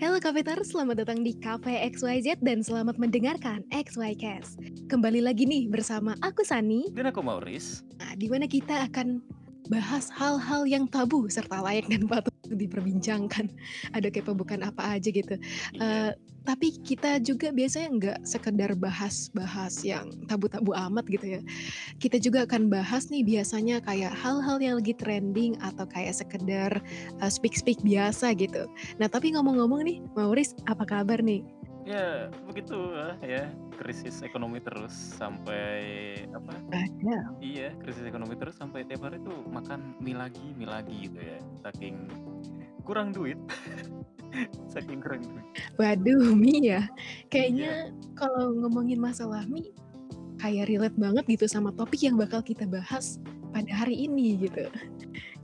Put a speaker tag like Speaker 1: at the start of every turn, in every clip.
Speaker 1: Halo Cafeters, selamat datang di Cafe XYZ dan selamat mendengarkan XYCast. Kembali lagi nih bersama aku Sani,
Speaker 2: Dan aku Maurice.
Speaker 1: nah, di mana kita akan bahas hal-hal yang tabu serta layak dan patut diperbincangkan. Ada kepebukan apa aja gitu. Eh, tapi kita juga biasanya nggak sekedar bahas-bahas yang tabu-tabu amat gitu ya. Kita juga akan bahas nih biasanya kayak hal-hal yang lagi trending atau kayak sekedar uh, speak-speak biasa gitu. Nah tapi ngomong-ngomong nih, Maurice apa kabar nih?
Speaker 2: Ya begitu lah ya krisis ekonomi terus sampai apa
Speaker 1: Ada.
Speaker 2: iya krisis ekonomi terus sampai tiap hari tuh makan mie lagi mie lagi gitu ya saking kurang duit saking kurang duit
Speaker 1: Waduh, mie ya. Kayaknya kalau ngomongin masalah mie, kayak relate banget gitu sama topik yang bakal kita bahas pada hari ini gitu.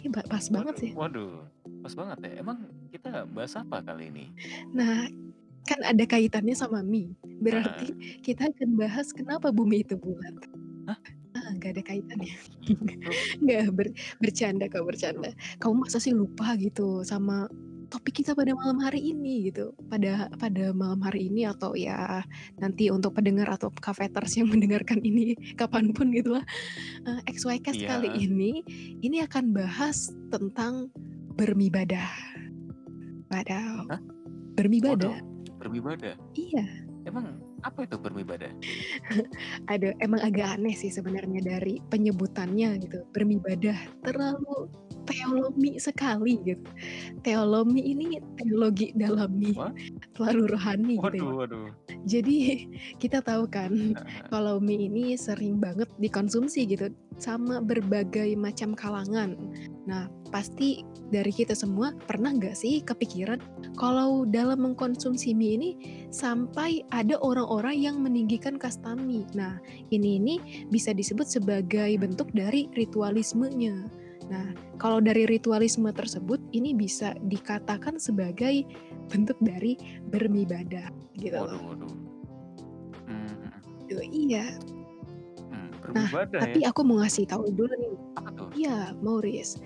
Speaker 1: Ini pas banget
Speaker 2: Waduh,
Speaker 1: sih.
Speaker 2: waduh pas banget ya emang kita bahas apa kali ini
Speaker 1: Nah, kan ada kaitannya sama mie. Berarti kita akan bahas kenapa bumi itu bulat.
Speaker 2: Hah?
Speaker 1: Ah, nggak ada kaitannya.
Speaker 2: gitu
Speaker 1: Nggak, ber- bercanda kau bercanda. Kamu masa sih lupa gitu sama topik kita pada malam hari ini gitu. Pada pada malam hari ini atau ya nanti untuk pendengar atau cafeters yang mendengarkan ini kapan pun gitu lah. Eh, XYCast
Speaker 2: Iya.
Speaker 1: kali ini ini akan bahas tentang bermibadah. Wadaw.
Speaker 2: Hah?
Speaker 1: Bermibadah.
Speaker 2: Waduh, beribadah
Speaker 1: Iya.
Speaker 2: emang apa itu beribadah
Speaker 1: ada emang agak aneh sih sebenarnya dari penyebutannya gitu. Bermibadah terlalu teolomi sekali gitu teolomi ini teologi dalam mie
Speaker 2: Wah.
Speaker 1: terlalu rohani gitu ya.
Speaker 2: waduh waduh
Speaker 1: jadi kita tahu kan kalau mie ini sering banget dikonsumsi gitu sama berbagai macam kalangan nah pasti dari kita semua pernah nggak sih kepikiran kalau dalam mengkonsumsi mie ini sampai ada orang-orang yang meninggikan kasta mie. Nah, ini ini bisa disebut sebagai bentuk dari ritualismenya. Nah, kalau dari ritualisme tersebut ini bisa dikatakan sebagai bentuk dari bermibadah gitu
Speaker 2: waduh
Speaker 1: loh.
Speaker 2: waduh Hmm,
Speaker 1: Tuh, iya.
Speaker 2: hmm,
Speaker 1: Nah,
Speaker 2: beribadah
Speaker 1: tapi
Speaker 2: ya
Speaker 1: aku mau ngasih tahu dulu nih.
Speaker 2: apa tuh
Speaker 1: Iya, Maurice.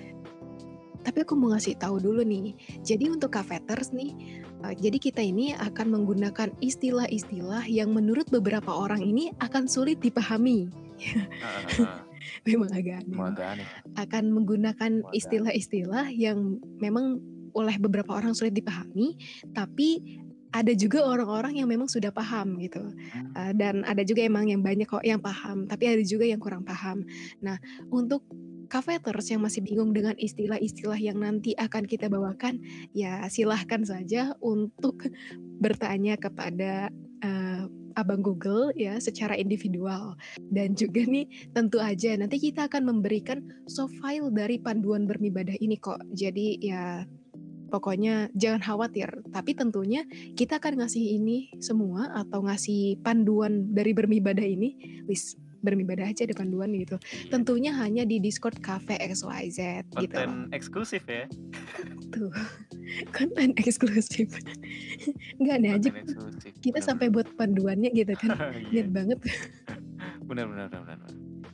Speaker 1: Tapi aku mau ngasih tahu dulu nih. Jadi untuk cafeters nih, eh, jadi kita ini akan menggunakan istilah-istilah yang menurut beberapa orang ini akan sulit dipahami.
Speaker 2: Ah, ah, ah.
Speaker 1: Memang agak aneh.
Speaker 2: Emang agak aneh
Speaker 1: Akan menggunakan istilah-istilah yang memang oleh beberapa orang sulit dipahami, tapi ada juga orang-orang yang memang sudah paham gitu.
Speaker 2: Hmm.
Speaker 1: Uh, dan ada juga emang yang banyak kok yang paham, tapi ada juga yang kurang paham. Nah, untuk cafeters yang masih bingung dengan istilah-istilah yang nanti akan kita bawakan, ya silahkan saja untuk bertanya kepada abang Google ya secara individual. Dan juga nih tentu aja nanti kita akan memberikan soft file dari panduan bermibadah ini kok. Jadi ya pokoknya jangan khawatir. Tapi tentunya kita akan ngasih ini semua atau ngasih panduan dari bermibadah ini, wis bermibadah aja ada panduan gitu.
Speaker 2: Iya.
Speaker 1: Tentunya hanya di Discord Cafe XYZ gitu.
Speaker 2: konten eksklusif ya
Speaker 1: Tuh. Konten eksklusif. Nggak aneh aja
Speaker 2: konten eksklusif
Speaker 1: kita
Speaker 2: Bener,
Speaker 1: sampai buat panduannya gitu kan.
Speaker 2: Iya,
Speaker 1: Lihat banget.
Speaker 2: benar benar benar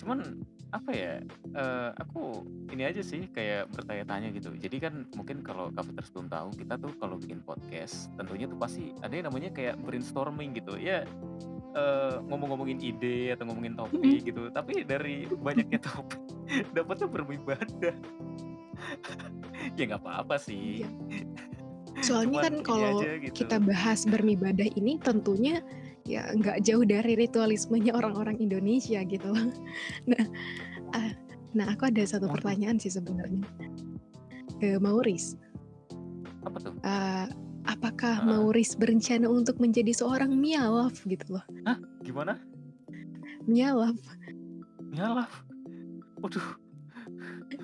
Speaker 2: cuman apa ya eh, aku ini aja sih kayak bertanya-tanya gitu jadi kan mungkin kalau cafeters belum tahu kita tuh kalau bikin podcast tentunya tuh pasti ada yang namanya kayak brainstorming gitu ya eh, ngomong-ngomongin ide atau ngomongin topik gitu tapi dari banyaknya topik dapatnya beribadah ya nggak apa-apa sih
Speaker 1: Iya. Soalnya
Speaker 2: Cuman
Speaker 1: kan kalau
Speaker 2: aja gitu.
Speaker 1: kita bahas bermibadah ini tentunya ya nggak jauh dari ritualismenya orang-orang Indonesia gitu loh. Nah, ah, nah aku ada satu pertanyaan sih sebenarnya ke Maurice.
Speaker 2: apa tuh
Speaker 1: Ah, apakah
Speaker 2: Ah.
Speaker 1: Maurice berencana untuk menjadi seorang mialaf gitu loh?
Speaker 2: gimana
Speaker 1: Mialaf.
Speaker 2: nyala waduh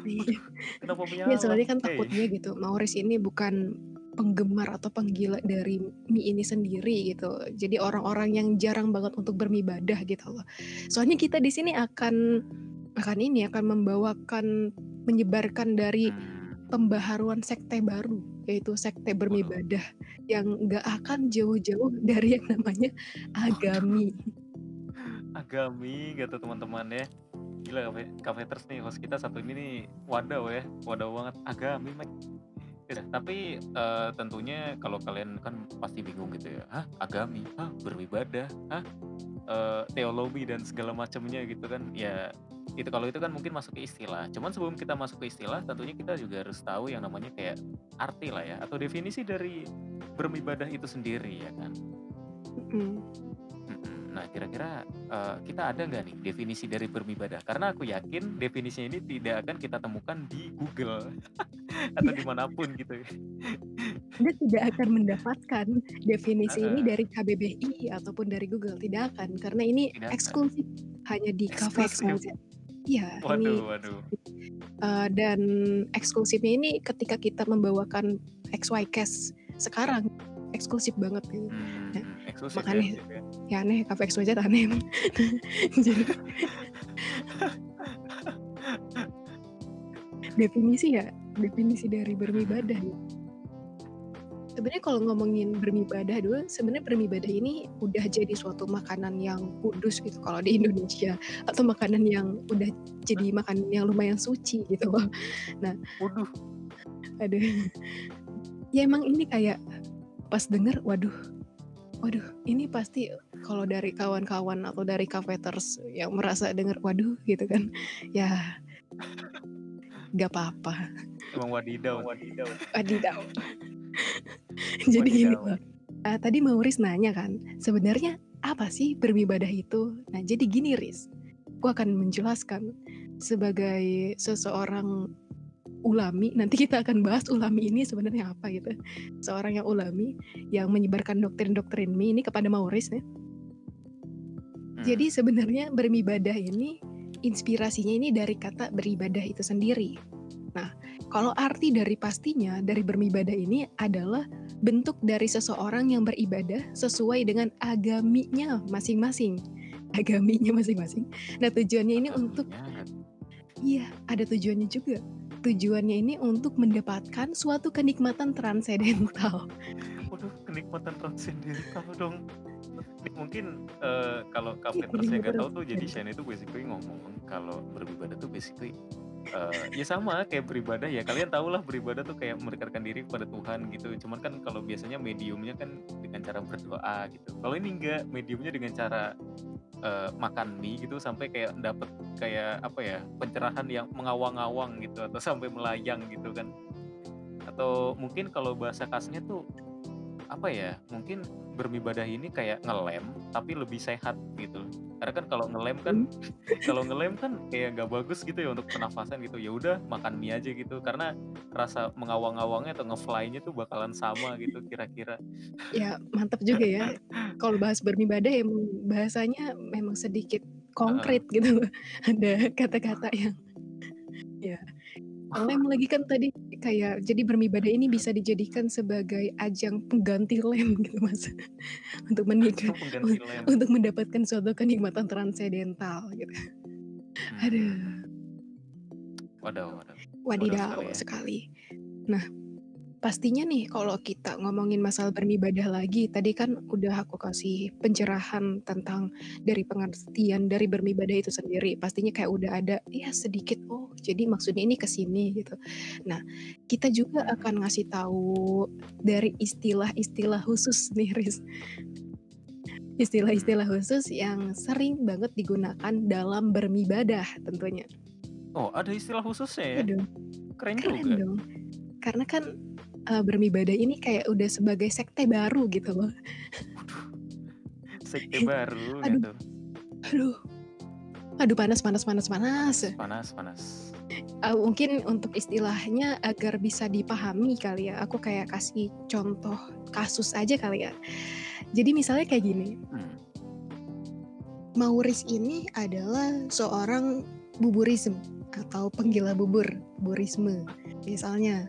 Speaker 1: Iya,
Speaker 2: kenapa
Speaker 1: Ya,
Speaker 2: menyala
Speaker 1: soalnya kan
Speaker 2: Hey.
Speaker 1: takutnya gitu. Maurice ini bukan penggemar atau penggila dari mie ini sendiri gitu. Jadi orang-orang yang jarang banget untuk bermibadah gitu loh. Soalnya kita di sini akan akan ini akan membawakan menyebarkan dari
Speaker 2: Hmm.
Speaker 1: pembaharuan sekte baru yaitu sekte bermibadah yang nggak akan jauh-jauh dari yang namanya agami.
Speaker 2: agami gitu teman-teman ya gila kafe cafeters nih host kita satu ini nih wadah ya wadah banget agami Mike. Ya tapi, eee, tentunya kalau kalian kan pasti bingung gitu ya, "Hah, agami? Hah, beribadah? Hah, eee, teologi dan segala macamnya," gitu kan. Ya, itu kalau itu kan mungkin masuk ke istilah. Cuman sebelum kita masuk ke istilah, tentunya kita juga harus tahu yang namanya kayak arti lah ya, atau definisi dari beribadah itu sendiri ya kan.
Speaker 1: Mhm.
Speaker 2: Nah, kira-kira, eee, kita ada nggak nih definisi dari beribadah? Karena aku yakin definisinya ini tidak akan kita temukan di Google atau
Speaker 1: Iya.
Speaker 2: di mana pun gitu ya.
Speaker 1: Anda tidak akan mendapatkan definisi ini
Speaker 2: Heeh.
Speaker 1: dari KBBI ataupun dari Google, tidak akan, karena ini
Speaker 2: Tidak akan.
Speaker 1: eksklusif hanya di Cafe
Speaker 2: Eksklusif.
Speaker 1: Iya, ini
Speaker 2: Waduh waduh.
Speaker 1: eee, dan eksklusifnya ini ketika kita membawakan XYCast sekarang, eksklusif banget gitu.
Speaker 2: Mmm,
Speaker 1: Nah,
Speaker 2: eksklusif ya
Speaker 1: makanya
Speaker 2: gitu ya.
Speaker 1: ya aneh Cafe XYZ aneh emang. Jadi Definisi ya, definisi dari beribadah ya. Sebenarnya kalau ngomongin beribadah dulu, sebenarnya beribadah ini udah jadi suatu makanan yang kudus gitu kalau di Indonesia, atau makanan yang udah jadi makanan yang lumayan suci gitu loh. Nah
Speaker 2: Waduh.
Speaker 1: aduh. Ya emang ini kayak pas denger, waduh waduh ini pasti kalau dari kawan-kawan atau dari cafeters yang merasa denger, waduh gitu kan, ya nggak apa-apa.
Speaker 2: Emang wadidaw wadidaw.
Speaker 1: Wadidaw. Jadi gini loh, eee, tadi mau Riz nanya kan, sebenarnya apa sih beribadah itu? Nah jadi gini Riz, aku akan menjelaskan sebagai seseorang ulami, nanti kita akan bahas ulami ini sebenarnya apa gitu. Seorang yang ulami, yang menyebarkan doktrin-doktrin Mi ini kepada Maurice ya. Jadi
Speaker 2: Mhm.
Speaker 1: sebenarnya beribadah ini, inspirasinya ini dari kata beribadah itu sendiri. Nah, kalau arti dari pastinya dari beribadah ini adalah bentuk dari seseorang yang beribadah sesuai dengan agaminya masing-masing. Agaminya masing-masing. Nah tujuannya ini untuk iya, ada tujuannya juga. Tujuannya ini untuk mendapatkan suatu kenikmatan transendental.
Speaker 2: Waduh, kenikmatan transendental dong. Mungkin, eee, kalau
Speaker 1: Iya,
Speaker 2: cafeters yang nggak tahu tuh jadi. Shane itu basically ngomong kalau beribadah tuh basically, eee, ya sama kayak beribadah ya, kalian tahulah beribadah tuh kayak mendekatkan diri kepada Tuhan gitu. Cuman kan kalau biasanya mediumnya kan dengan cara berdoa gitu. Kalau ini enggak, mediumnya dengan cara, eee, makan mie gitu sampai kayak dapet kayak apa ya, pencerahan yang mengawang-awang gitu atau sampai melayang gitu kan. Atau mungkin kalau bahasa kasarnya tuh, apa ya, mungkin beribadah ini kayak ngelem tapi lebih sehat gitu. Karena kan kalau ngelem kan
Speaker 1: Mmm.
Speaker 2: kalau ngelem kan kayak nggak bagus gitu ya untuk pernafasan gitu. Ya udah makan mie aja gitu, karena rasa mengawang-awangnya atau nge-fly-nya tuh bakalan sama gitu kira-kira.
Speaker 1: Ya, mantap juga ya. Kalau bahas beribadah emang bahasanya memang sedikit konkret gitu loh. Ada kata-kata yang ya, ngelem lagi kan tadi kayak jadi beribadah ini bisa dijadikan sebagai ajang pengganti lem gitu Mas. Untuk menikah
Speaker 2: Ajang pengganti
Speaker 1: un
Speaker 2: lem.
Speaker 1: untuk mendapatkan suatu kenikmatan transendental gitu. Aduh.
Speaker 2: Mmm. Wadaw wadaw. Wadaw
Speaker 1: Wadidaw
Speaker 2: sekali ya.
Speaker 1: sekali. Nah, pastinya nih kalau kita ngomongin masalah beribadah lagi, tadi kan udah aku kasih pencerahan tentang dari pengertian dari beribadah itu sendiri. Pastinya kayak udah ada ya sedikit, oh jadi maksudnya ini ke sini gitu. Nah, kita juga akan ngasih tahu dari istilah-istilah khusus nih Riz. Istilah-istilah khusus yang sering banget digunakan dalam beribadah tentunya.
Speaker 2: Oh, ada istilah khususnya
Speaker 1: Iya
Speaker 2: ya?
Speaker 1: dong.
Speaker 2: Keren
Speaker 1: Keren
Speaker 2: juga.
Speaker 1: dong. Karena kan, eee, beribadah ini kayak udah sebagai sekte baru gitu loh.
Speaker 2: Sekte baru
Speaker 1: Aduh.
Speaker 2: gitu.
Speaker 1: Aduh. Aduh panas panas panas panas.
Speaker 2: Panas panas.
Speaker 1: Eee, mungkin untuk istilahnya agar bisa dipahami kali ya, aku kayak kasih contoh kasus aja kali ya. Jadi misalnya kayak gini.
Speaker 2: Mmm.
Speaker 1: Maurice ini adalah seorang buburism atau penggila bubur, burisme misalnya.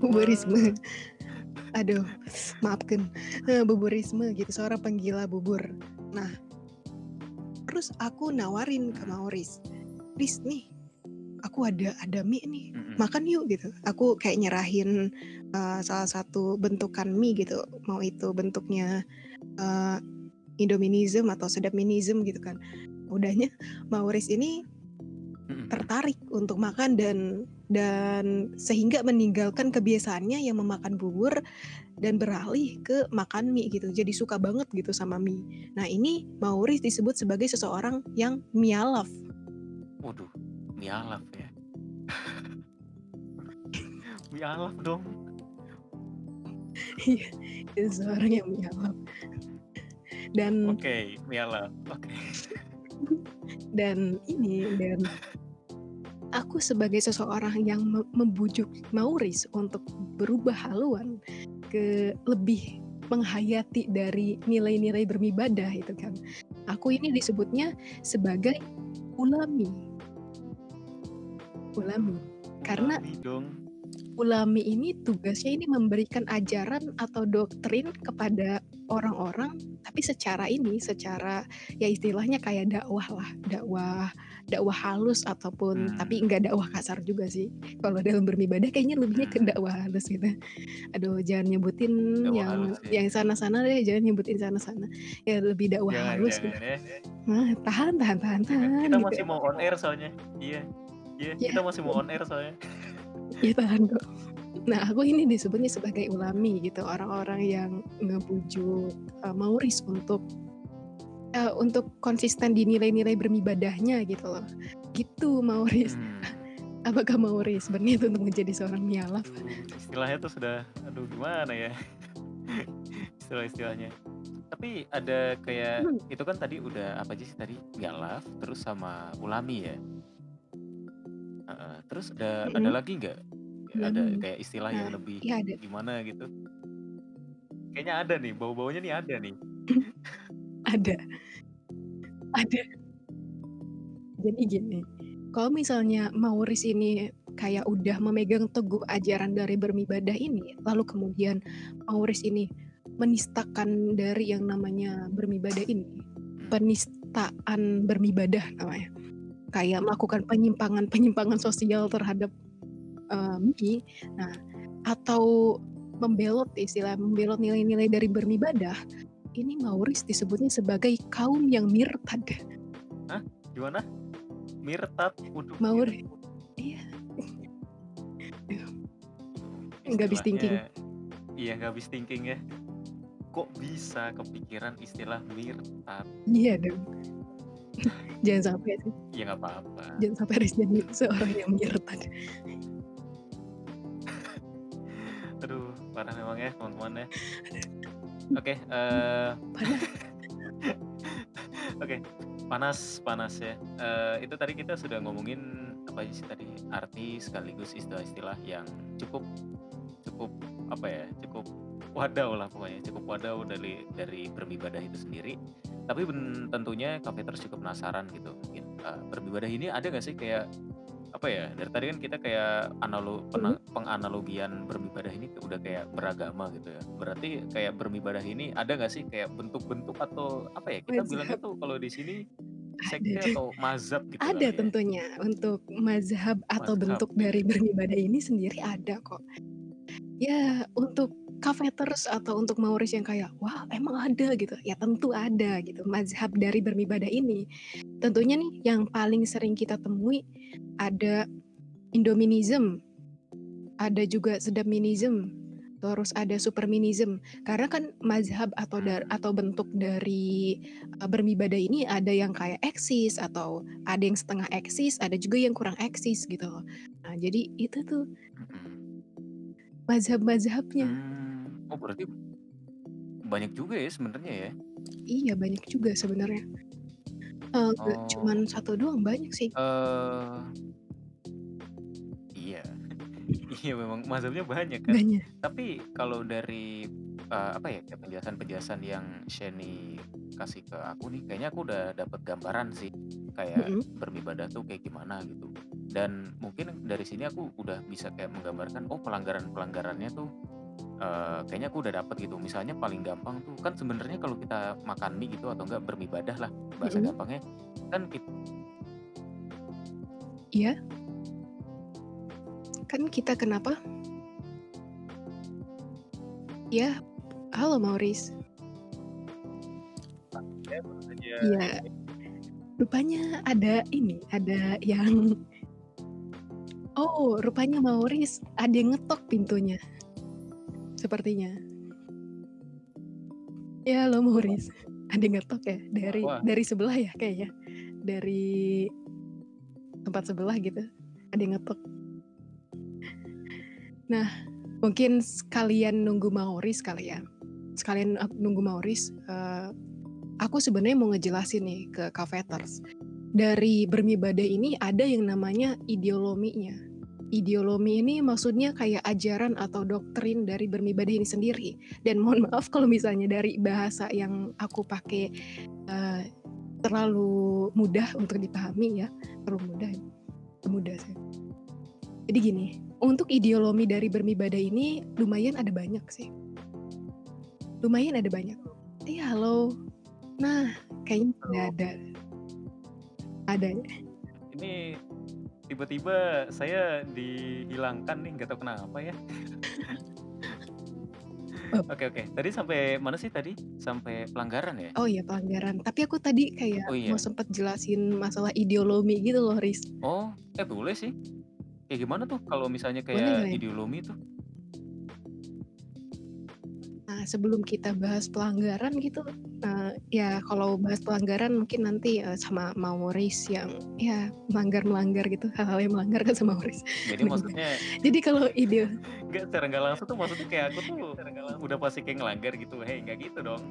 Speaker 2: Buburisme.
Speaker 1: Aduh, maafkan, eee, buburisme gitu, seorang penggila bubur. Nah, terus aku nawarin ke Maurice, "Riz nih, aku ada ada mie nih, makan yuk," gitu. Aku kayak nyerahin, eee, salah satu bentukan mie gitu, mau itu bentuknya, eee, Indominism atau Sedapminism gitu kan. Udahnya Maurice ini tertarik untuk makan dan dan sehingga meninggalkan kebiasaannya yang memakan bubur dan beralih ke makan mie gitu. Jadi suka banget gitu sama mie. Nah, ini Maurice disebut sebagai seseorang yang mialaf.
Speaker 2: Waduh, mialaf ya. mialaf dong.
Speaker 1: Iya, seseorang yang mialaf. Dan
Speaker 2: Oke, okay, mialaf. Oke. Okay.
Speaker 1: dan ini dan aku sebagai seseorang yang membujuk Maurice untuk berubah haluan ke lebih menghayati dari nilai-nilai bermibadah itu kan. Aku ini disebutnya sebagai ulami. Ulami. Karena
Speaker 2: ulami
Speaker 1: ini tugasnya ini memberikan ajaran atau doktrin kepada orang-orang tapi secara ini secara ya istilahnya kayak dakwah lah, dakwah dakwah halus ataupun hmm. tapi enggak dakwah kasar juga sih. Kalau dalam beribadah kayaknya lebihnya ke dakwah halus gitu. Aduh, jangan nyebutin dakwah yang halus, ya. yang sana-sana deh, jangan nyebutin sana-sana. Ya lebih dakwah jangan, halus jangan, gitu. Ya. Nah, tahan, tahan, tahan, tahan.
Speaker 2: Kita gitu. masih mau on air soalnya. Iya. Iya, ya. kita masih mau on air soalnya.
Speaker 1: Iya, tahan kok. Nah, aku ini disebutnya sebagai ulami gitu, orang-orang yang ngebujuk uh, Maurice untuk uh, untuk konsisten di nilai-nilai beribadahnya gitu loh. Gitu Maurice. Hmm. Apakah Maurice berniat untuk menjadi seorang mialaf?
Speaker 2: Istilahnya tuh sudah aduh gimana ya? Istilah-istilahnya. Tapi ada kayak hmm. itu kan tadi udah apa aja sih tadi? Mialaf terus sama ulami ya. Uh, terus ada hmm. ada lagi nggak? Ada kayak istilah nah, yang lebih ya ada. gimana gitu? Kayaknya ada nih, bau-baunya nih ada nih.
Speaker 1: ada. Ada. Jadi gini kalau misalnya Maurice ini kayak udah memegang teguh ajaran dari bermibadah ini lalu kemudian Maurice ini menistakan dari yang namanya bermibadah ini penistaan bermibadah namanya. Kayak melakukan penyimpangan-penyimpangan sosial terhadap um, nah atau membelot istilah membelot nilai-nilai dari bermibadah ini Maurice disebutnya sebagai kaum yang mirtad.
Speaker 2: Hah? Gimana? Mirtad?
Speaker 1: Waduh. Maurice. Iya. Nggak habis thinking.
Speaker 2: Iya, nggak habis thinking ya. Kok bisa kepikiran istilah mirtad?
Speaker 1: Iya dong. Jangan sampai sih.
Speaker 2: Iya nggak apa-apa.
Speaker 1: Jangan sampai harus jadi seorang yang mirtad.
Speaker 2: Aduh, parah memang ya teman-teman ya. Oke, uh, Oke, panas panas ya. Uh, itu tadi kita sudah ngomongin apa sih tadi arti sekaligus istilah-istilah yang cukup cukup apa ya cukup wadaw lah pokoknya cukup wadaw dari dari beribadah itu sendiri. Tapi ben, tentunya terus cukup penasaran gitu uh, beribadah ini ada nggak sih kayak apa ya dari tadi kan kita kayak analog hmm. penganalogian beribadah ini udah kayak beragama gitu ya berarti kayak beribadah ini ada nggak sih kayak bentuk-bentuk atau apa ya kita bilangnya tuh kalau di sini sekte atau mazhab gitu
Speaker 1: ada ya? tentunya untuk mazhab atau mazhab. bentuk dari beribadah ini sendiri ada kok ya untuk kafeters atau untuk Maurice yang kayak wah emang ada gitu. Ya tentu ada gitu mazhab dari beribadah ini. Tentunya nih yang paling sering kita temui ada Indominism ada juga Sedaminism terus ada Superminism. Karena kan mazhab atau dar, atau bentuk dari uh, bermibadah ini ada yang kayak eksis atau ada yang setengah eksis ada juga yang kurang eksis gitu loh. Nah jadi itu tuh mazhab-mazhabnya. Hmm.
Speaker 2: Oh berarti banyak juga ya sebenarnya ya?
Speaker 1: Iya banyak juga sebenarnya. Uh, oh. cuman satu doang banyak sih.
Speaker 2: Uh, iya, iya memang mazhabnya banyak kan.
Speaker 1: Banyak.
Speaker 2: Tapi kalau dari uh, apa ya penjelasan-penjelasan yang Sheni kasih ke aku nih, kayaknya aku udah dapat gambaran sih kayak mm -hmm. beribadah tuh kayak gimana gitu. Dan mungkin dari sini aku udah bisa kayak menggambarkan oh pelanggaran pelanggarannya tuh uh, kayaknya aku udah dapet gitu. Misalnya paling gampang tuh kan sebenarnya kalau kita makan mie gitu atau enggak beribadah lah bahasa mm -hmm. gampangnya kan kita
Speaker 1: iya. Kan kita kenapa? Ya halo Maurice Iya, rupanya ada ini, ada yang Oh, Oh, rupanya Maurice ada yang ngetok pintunya. Sepertinya. Ya, halo Maurice. Ada ngetok ya dari
Speaker 2: Wah.
Speaker 1: dari sebelah ya kayaknya. Dari tempat sebelah gitu. Ada ngetok. Nah, mungkin sekalian nunggu Maurice kali ya. Sekalian aku nunggu Maurice, eh, aku sebenarnya mau ngejelasin nih ke Cafeters. Dari bermibadah ini ada yang namanya ideolominya. Ideolomi ini maksudnya kayak ajaran atau doktrin dari bermibadah ini sendiri. Dan mohon maaf kalau misalnya dari bahasa yang aku pakai eh, terlalu mudah untuk dipahami ya, terlalu mudah, mudah sih. Jadi gini, untuk ideolomi dari bermibadah ini lumayan ada banyak sih. Lumayan ada banyak. Eh halo. Nah, kayaknya
Speaker 2: Halo.
Speaker 1: udah ada. Ada.
Speaker 2: Ini tiba-tiba saya dihilangkan nih, nggak tahu kenapa ya.
Speaker 1: Oh.
Speaker 2: Oke oke. Tadi sampai mana sih tadi? Sampai pelanggaran ya?
Speaker 1: Oh iya pelanggaran. Tapi aku tadi kayak
Speaker 2: Oh iya.
Speaker 1: mau sempet jelasin masalah ideolomi gitu loh, Riz.
Speaker 2: Oh, eh boleh sih. Kayak gimana tuh kalau misalnya kayak
Speaker 1: boleh.
Speaker 2: ideolomi tuh?
Speaker 1: Nah, sebelum kita bahas pelanggaran gitu, ya kalau bahas pelanggaran mungkin nanti eh, sama Maurice yang ya melanggar-melanggar gitu, hal-hal yang melanggar kan sama Maurice.
Speaker 2: Jadi maksudnya
Speaker 1: Jadi kalau ide
Speaker 2: nggak secara nggak langsung tuh maksudnya kayak aku tuh udah pasti kayak ngelanggar gitu. Hei, nggak gitu dong.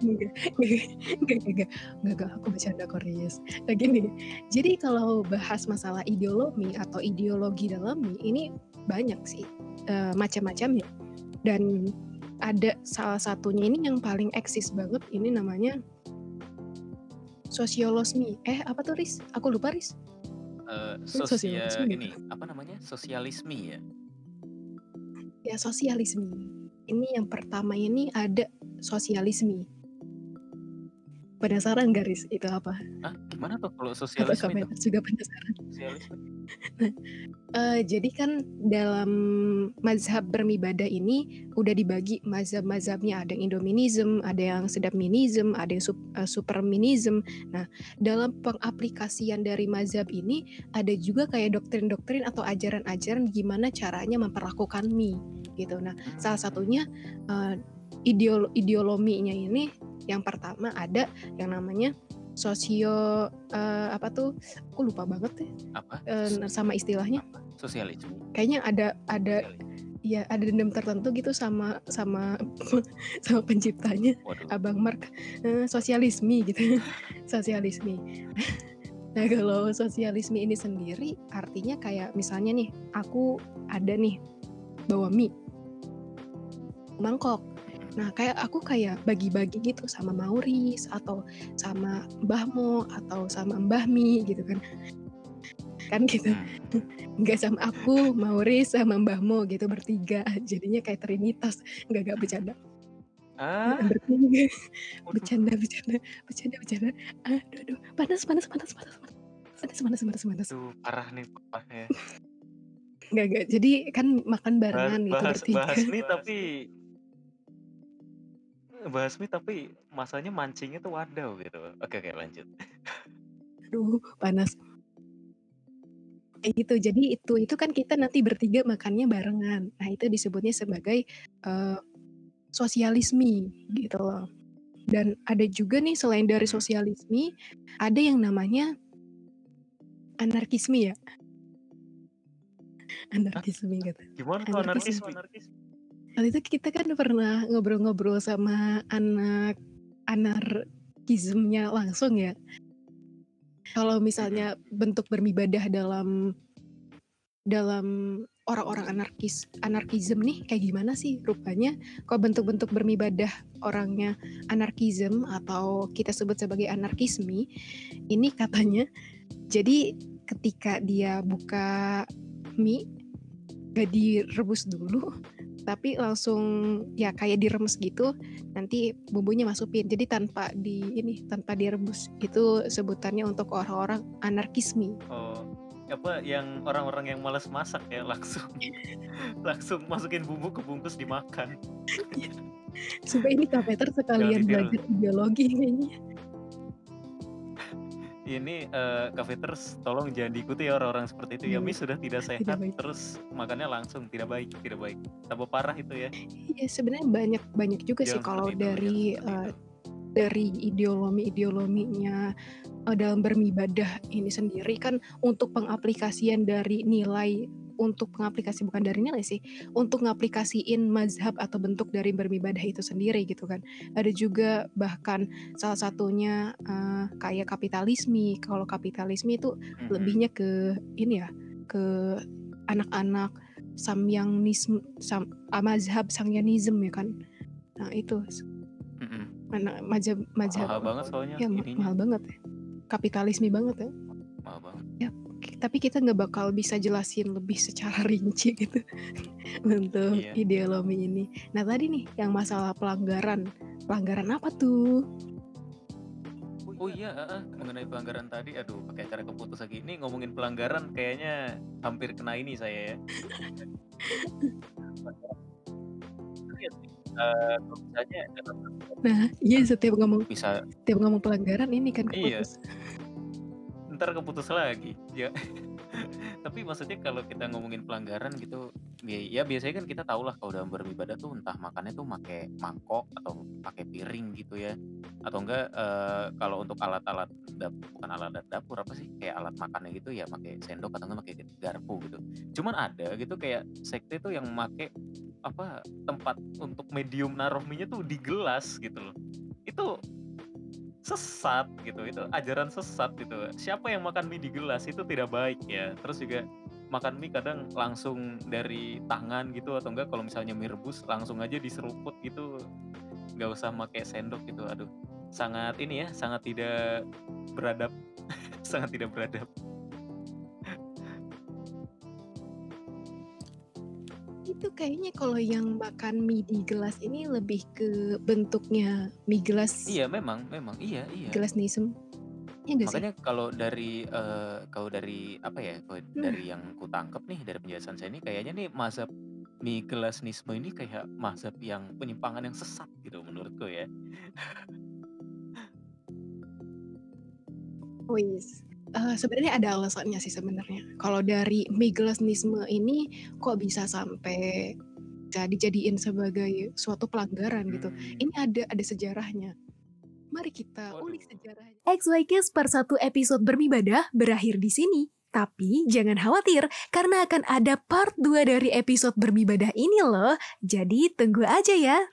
Speaker 1: enggak, enggak, enggak, enggak, enggak, enggak, aku bercanda kok Riz. Nah gini, jadi kalau bahas masalah ideologi atau ideologi dalam ini banyak sih eh, macam-macamnya. Dan ada salah satunya ini yang paling eksis banget, ini namanya sosiolosmi. Eh apa tuh Riz? Aku lupa Riz.
Speaker 2: Eh,
Speaker 1: Ini
Speaker 2: sosia
Speaker 1: sosialisme
Speaker 2: ini apa namanya? Sosialisme ya.
Speaker 1: Ya sosialisme. Ini yang pertama ini ada sosialisme. Penasaran gak Riz itu apa?
Speaker 2: Ah, gimana tuh kalau sosialisme itu?
Speaker 1: juga penasaran?
Speaker 2: Sosialisme.
Speaker 1: Eh, jadi kan dalam mazhab bermibadah ini udah dibagi mazhab-mazhabnya ada yang Indominism, ada yang Sedapminism, ada yang sup- eh, Superminism. Nah, dalam pengaplikasian dari mazhab ini ada juga kayak doktrin-doktrin atau ajaran-ajaran gimana caranya memperlakukan mie gitu. Nah, salah satunya eh, ideolo ideolominya ini yang pertama ada yang namanya sosio eh, apa tuh? Aku lupa banget deh
Speaker 2: apa?
Speaker 1: eh, sama istilahnya
Speaker 2: Apa? Sosialisme.
Speaker 1: kayaknya ada ada ya ada dendam tertentu gitu sama sama sama penciptanya
Speaker 2: Waduh.
Speaker 1: Abang Mark eh, sosialisme gitu sosialisme nah kalau sosialisme ini sendiri artinya kayak misalnya nih aku ada nih bawa mie mangkok Nah, kayak aku kayak bagi-bagi gitu sama Mauris atau sama Mbah Mo atau sama Mbah Mi gitu kan. Kan gitu.
Speaker 2: Nah.
Speaker 1: Enggak sama aku, Mauris sama Mbah Mo gitu bertiga. Jadinya kayak trinitas, enggak enggak bercanda.
Speaker 2: Ah.
Speaker 1: Bertiga. Bercanda, bercanda, bercanda, bercanda. Ah, aduh, aduh. Panas, panas, panas, panas, panas. Panas, panas, panas, panas.
Speaker 2: Tuh, parah nih panas
Speaker 1: panas panas Jadi kan makan barengan panas gitu
Speaker 2: bahas,
Speaker 1: bertiga.
Speaker 2: Bahas nih tapi bahas mie tapi masanya mancingnya tuh wadaw gitu. Oke oke lanjut.
Speaker 1: aduh panas kayak gitu jadi itu itu kan kita nanti bertiga makannya barengan nah itu disebutnya sebagai eh, sosialisme gitu loh dan ada juga nih selain dari
Speaker 2: Hmm.
Speaker 1: sosialisme ada yang namanya anarkisme ya anarkisme gitu
Speaker 2: Gimana tuh
Speaker 1: Anarkisme.
Speaker 2: anarkisme?
Speaker 1: Waktu itu kita kan pernah ngobrol-ngobrol sama anak anarkismnya langsung ya. Kalau misalnya bentuk bermibadah dalam dalam orang-orang anarkis anarkism nih kayak gimana sih rupanya? Kok bentuk-bentuk bermibadah orangnya anarkism atau kita sebut sebagai anarkisme ini katanya jadi ketika dia buka mie gak direbus dulu tapi langsung ya kayak diremes gitu nanti bumbunya masukin. Jadi tanpa di ini tanpa direbus. Itu sebutannya untuk orang-orang anarkisme.
Speaker 2: Oh, apa yang orang-orang yang malas masak ya langsung langsung masukin bumbu ke bungkus dimakan.
Speaker 1: supaya ini kapeter sekalian belajar ideologi kayaknya
Speaker 2: Ini, eee, Cafeteers tolong jangan diikuti ya orang-orang seperti itu ya, mie sudah tidak
Speaker 1: tidak
Speaker 2: sehat,
Speaker 1: baik.
Speaker 2: terus makannya langsung, tidak baik tidak baik. Tambah parah itu ya.
Speaker 1: Iya, sebenarnya banyak banyak juga sih
Speaker 2: Jangan seperti
Speaker 1: kalau
Speaker 2: itu jangan
Speaker 1: dari,
Speaker 2: itu.
Speaker 1: dari ideolomi-ideolominya, eee, dalam beribadah ini sendiri kan untuk pengaplikasian dari nilai untuk pengaplikasi bukan dari nilai sih, untuk ngaplikasiin mazhab atau bentuk dari beribadah itu sendiri gitu kan. Ada juga bahkan salah satunya, eee, kayak kapitalisme. Kalau kapitalisme itu lebihnya ke ini ya, ke anak-anak Samyangnism sam eee, mazhab Sangyanism ya kan. Nah itu mana mazhab mazhab
Speaker 2: Mahal banget soalnya
Speaker 1: ya ma
Speaker 2: ininya.
Speaker 1: mahal banget ya, kapitalisme banget ya.
Speaker 2: Mahal banget.
Speaker 1: Ya, tapi kita nggak bakal bisa jelasin lebih secara rinci gitu untuk
Speaker 2: Iya.
Speaker 1: ideolomi ini. Nah tadi nih yang masalah pelanggaran, pelanggaran apa tuh?
Speaker 2: Oh iya, heeh, mengenai pelanggaran tadi, aduh pakai acara keputus lagi. Ini ngomongin pelanggaran kayaknya hampir kena ini saya ya. Iya misalnya satu
Speaker 1: Nah, iya setiap ngomong
Speaker 2: bisa
Speaker 1: setiap ngomong pelanggaran ini kan
Speaker 2: Iya. Entar keputus lagi, ya. Tapi maksudnya kalau kita ngomongin pelanggaran gitu, ya ya biasanya kan kita tahu lah kalau dalam beribadah tuh entah makannya tuh make mangkok atau pakai piring gitu ya, atau enggak, eee, kalau untuk alat-alat dap bukan alat dapur apa sih, kayak alat makannya gitu ya pakai sendok atau enggak pakai garpu gitu. Cuman ada gitu kayak sekte tuh yang make apa, tempat untuk medium naruh mie-nya tuh di gelas gitu loh. Itu sesat gitu, itu ajaran sesat gitu. Siapa yang makan mie di gelas itu tidak baik ya. Terus juga makan mie kadang langsung dari tangan gitu atau enggak kalau misalnya mie rebus langsung aja diseruput gitu, nggak usah make sendok gitu. Aduh, sangat ini ya, sangat tidak beradab, sangat tidak beradab.
Speaker 1: Itu kayaknya kalau yang makan mie di gelas ini lebih ke bentuknya mie gelas
Speaker 2: Iya memang memang, iya iya.
Speaker 1: gelasnism. Iya nggak sih?
Speaker 2: Makanya kalau dari, eee, kalau dari apa ya, kalau
Speaker 1: Nah.
Speaker 2: dari yang kutangkep nih dari penjelasan saya ini kayaknya nih mazhab mie gelasnisme ini kayak mazhab yang penyimpangan yang sesat gitu menurutku ya.
Speaker 1: Wis, eee, sebenarnya ada alasannya sih sebenarnya. Kalau dari mie gelasnisme ini kok bisa sampai bisa dijadiin sebagai suatu pelanggaran gitu.
Speaker 2: Mmm.
Speaker 1: Ini ada ada sejarahnya. Mari kita
Speaker 2: Waduh.
Speaker 1: ulik sejarahnya.
Speaker 3: XYKS per 1 episode Bermibadah berakhir di sini. Tapi jangan khawatir, karena akan ada part 2 dari episode Bermibadah ini loh. Jadi tunggu aja ya.